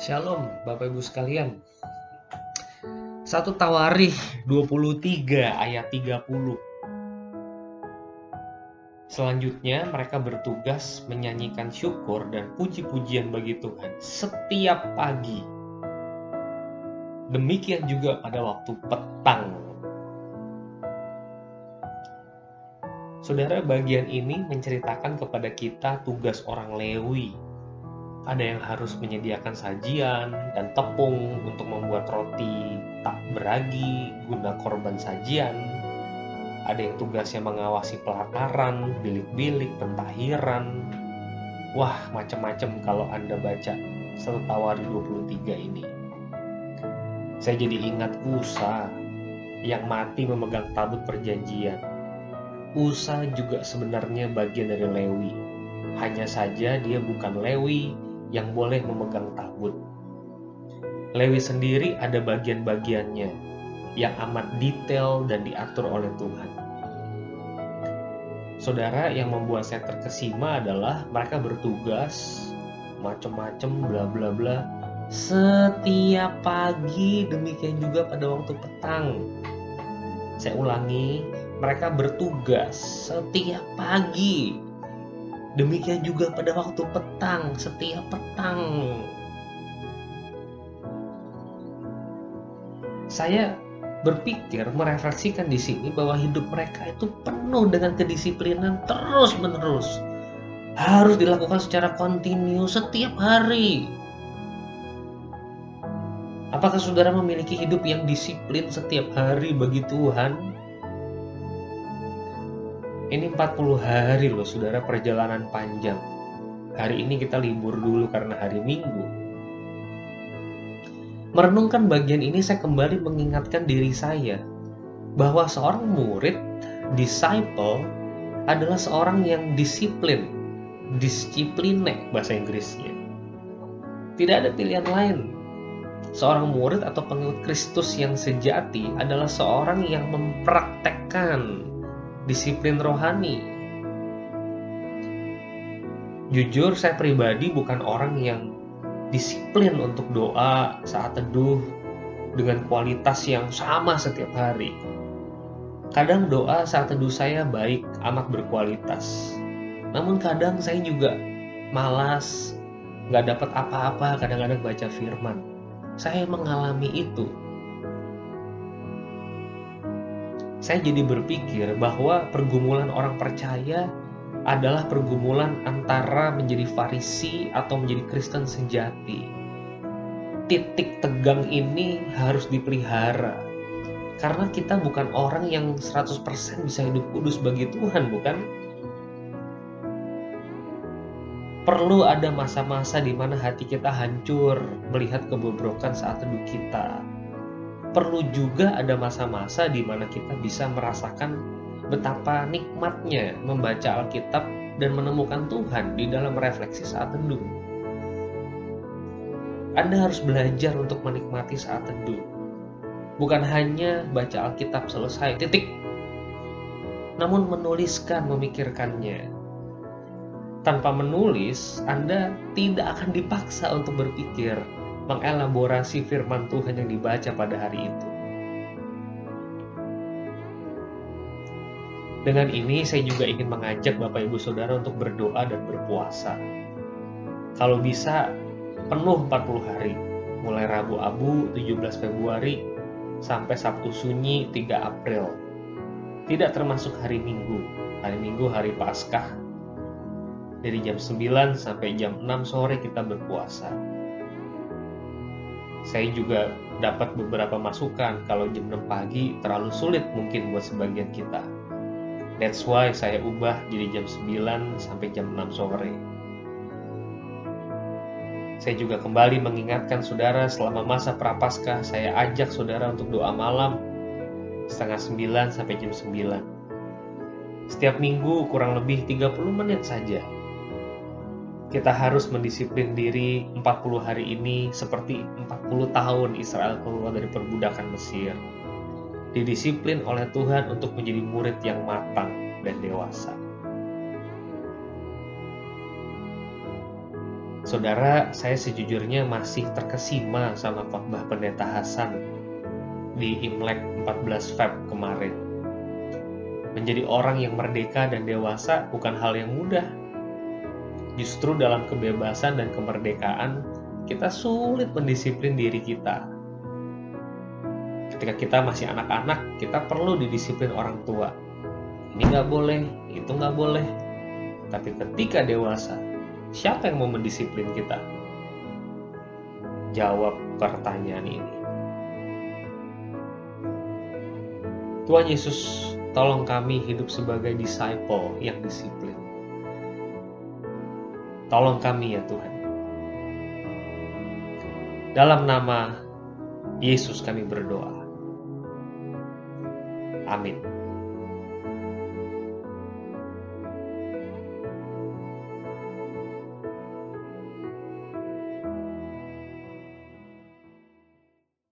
Shalom Bapak Ibu sekalian. Satu Tawarikh 23 ayat 30. Selanjutnya mereka bertugas menyanyikan syukur dan puji-pujian bagi Tuhan setiap pagi. Demikian juga pada waktu petang. Saudara, bagian ini menceritakan kepada kita tugas orang Lewi ada yang harus menyediakan sajian dan tepung untuk membuat roti tak beragi guna korban sajian. Ada yang tugasnya mengawasi pelataran, bilik-bilik, pentahiran. Wah, macam-macam kalau Anda baca Setawari 23 ini. Saya jadi ingat Usa yang mati memegang tabut perjanjian. Usa juga sebenarnya bagian dari Lewi. Hanya saja dia bukan Lewi, yang boleh memegang tabut. Lewi sendiri ada bagian-bagiannya yang amat detail dan diatur oleh Tuhan. Saudara, yang membuat saya terkesima adalah mereka bertugas macam-macam bla bla bla setiap pagi demikian juga pada waktu petang. Saya ulangi, mereka bertugas setiap pagi Demikian juga pada waktu petang, setiap petang. Saya berpikir merefleksikan di sini bahwa hidup mereka itu penuh dengan kedisiplinan terus-menerus. Harus dilakukan secara kontinu setiap hari. Apakah saudara memiliki hidup yang disiplin setiap hari bagi Tuhan? Ini 40 hari loh saudara perjalanan panjang. Hari ini kita libur dulu karena hari Minggu. Merenungkan bagian ini saya kembali mengingatkan diri saya bahwa seorang murid, disciple adalah seorang yang disiplin, disipline bahasa Inggrisnya. Tidak ada pilihan lain. Seorang murid atau pengikut Kristus yang sejati adalah seorang yang mempraktekkan disiplin rohani. Jujur, saya pribadi bukan orang yang disiplin untuk doa saat teduh dengan kualitas yang sama setiap hari. Kadang doa saat teduh saya baik, amat berkualitas. Namun kadang saya juga malas, nggak dapat apa-apa kadang-kadang baca firman. Saya mengalami itu saya jadi berpikir bahwa pergumulan orang percaya adalah pergumulan antara menjadi Farisi atau menjadi Kristen sejati. Titik tegang ini harus dipelihara. Karena kita bukan orang yang 100% bisa hidup kudus bagi Tuhan, bukan? Perlu ada masa-masa di mana hati kita hancur melihat kebobrokan saat teduh kita perlu juga ada masa-masa di mana kita bisa merasakan betapa nikmatnya membaca Alkitab dan menemukan Tuhan di dalam refleksi saat teduh. Anda harus belajar untuk menikmati saat teduh. Bukan hanya baca Alkitab selesai, titik. Namun menuliskan, memikirkannya. Tanpa menulis, Anda tidak akan dipaksa untuk berpikir, mengelaborasi firman Tuhan yang dibaca pada hari itu. Dengan ini saya juga ingin mengajak Bapak Ibu Saudara untuk berdoa dan berpuasa. Kalau bisa penuh 40 hari, mulai Rabu Abu 17 Februari sampai Sabtu Sunyi 3 April. Tidak termasuk hari Minggu. Hari Minggu hari Paskah. Dari jam 9 sampai jam 6 sore kita berpuasa saya juga dapat beberapa masukan kalau jam 6 pagi terlalu sulit mungkin buat sebagian kita. That's why saya ubah jadi jam 9 sampai jam 6 sore. Saya juga kembali mengingatkan saudara selama masa prapaskah saya ajak saudara untuk doa malam setengah 9 sampai jam 9. Setiap minggu kurang lebih 30 menit saja kita harus mendisiplin diri 40 hari ini seperti 40 tahun Israel keluar dari perbudakan Mesir. Didisiplin oleh Tuhan untuk menjadi murid yang matang dan dewasa. Saudara, saya sejujurnya masih terkesima sama khotbah pendeta Hasan di Imlek 14 Feb kemarin. Menjadi orang yang merdeka dan dewasa bukan hal yang mudah. Justru dalam kebebasan dan kemerdekaan, kita sulit mendisiplin diri kita. Ketika kita masih anak-anak, kita perlu didisiplin orang tua. Ini nggak boleh, itu nggak boleh. Tapi ketika dewasa, Siapa yang mau mendisiplin kita? Jawab pertanyaan ini. Tuhan Yesus, tolong kami hidup sebagai disciple yang disiplin. Tolong kami ya Tuhan. Dalam nama Yesus kami berdoa. Amin.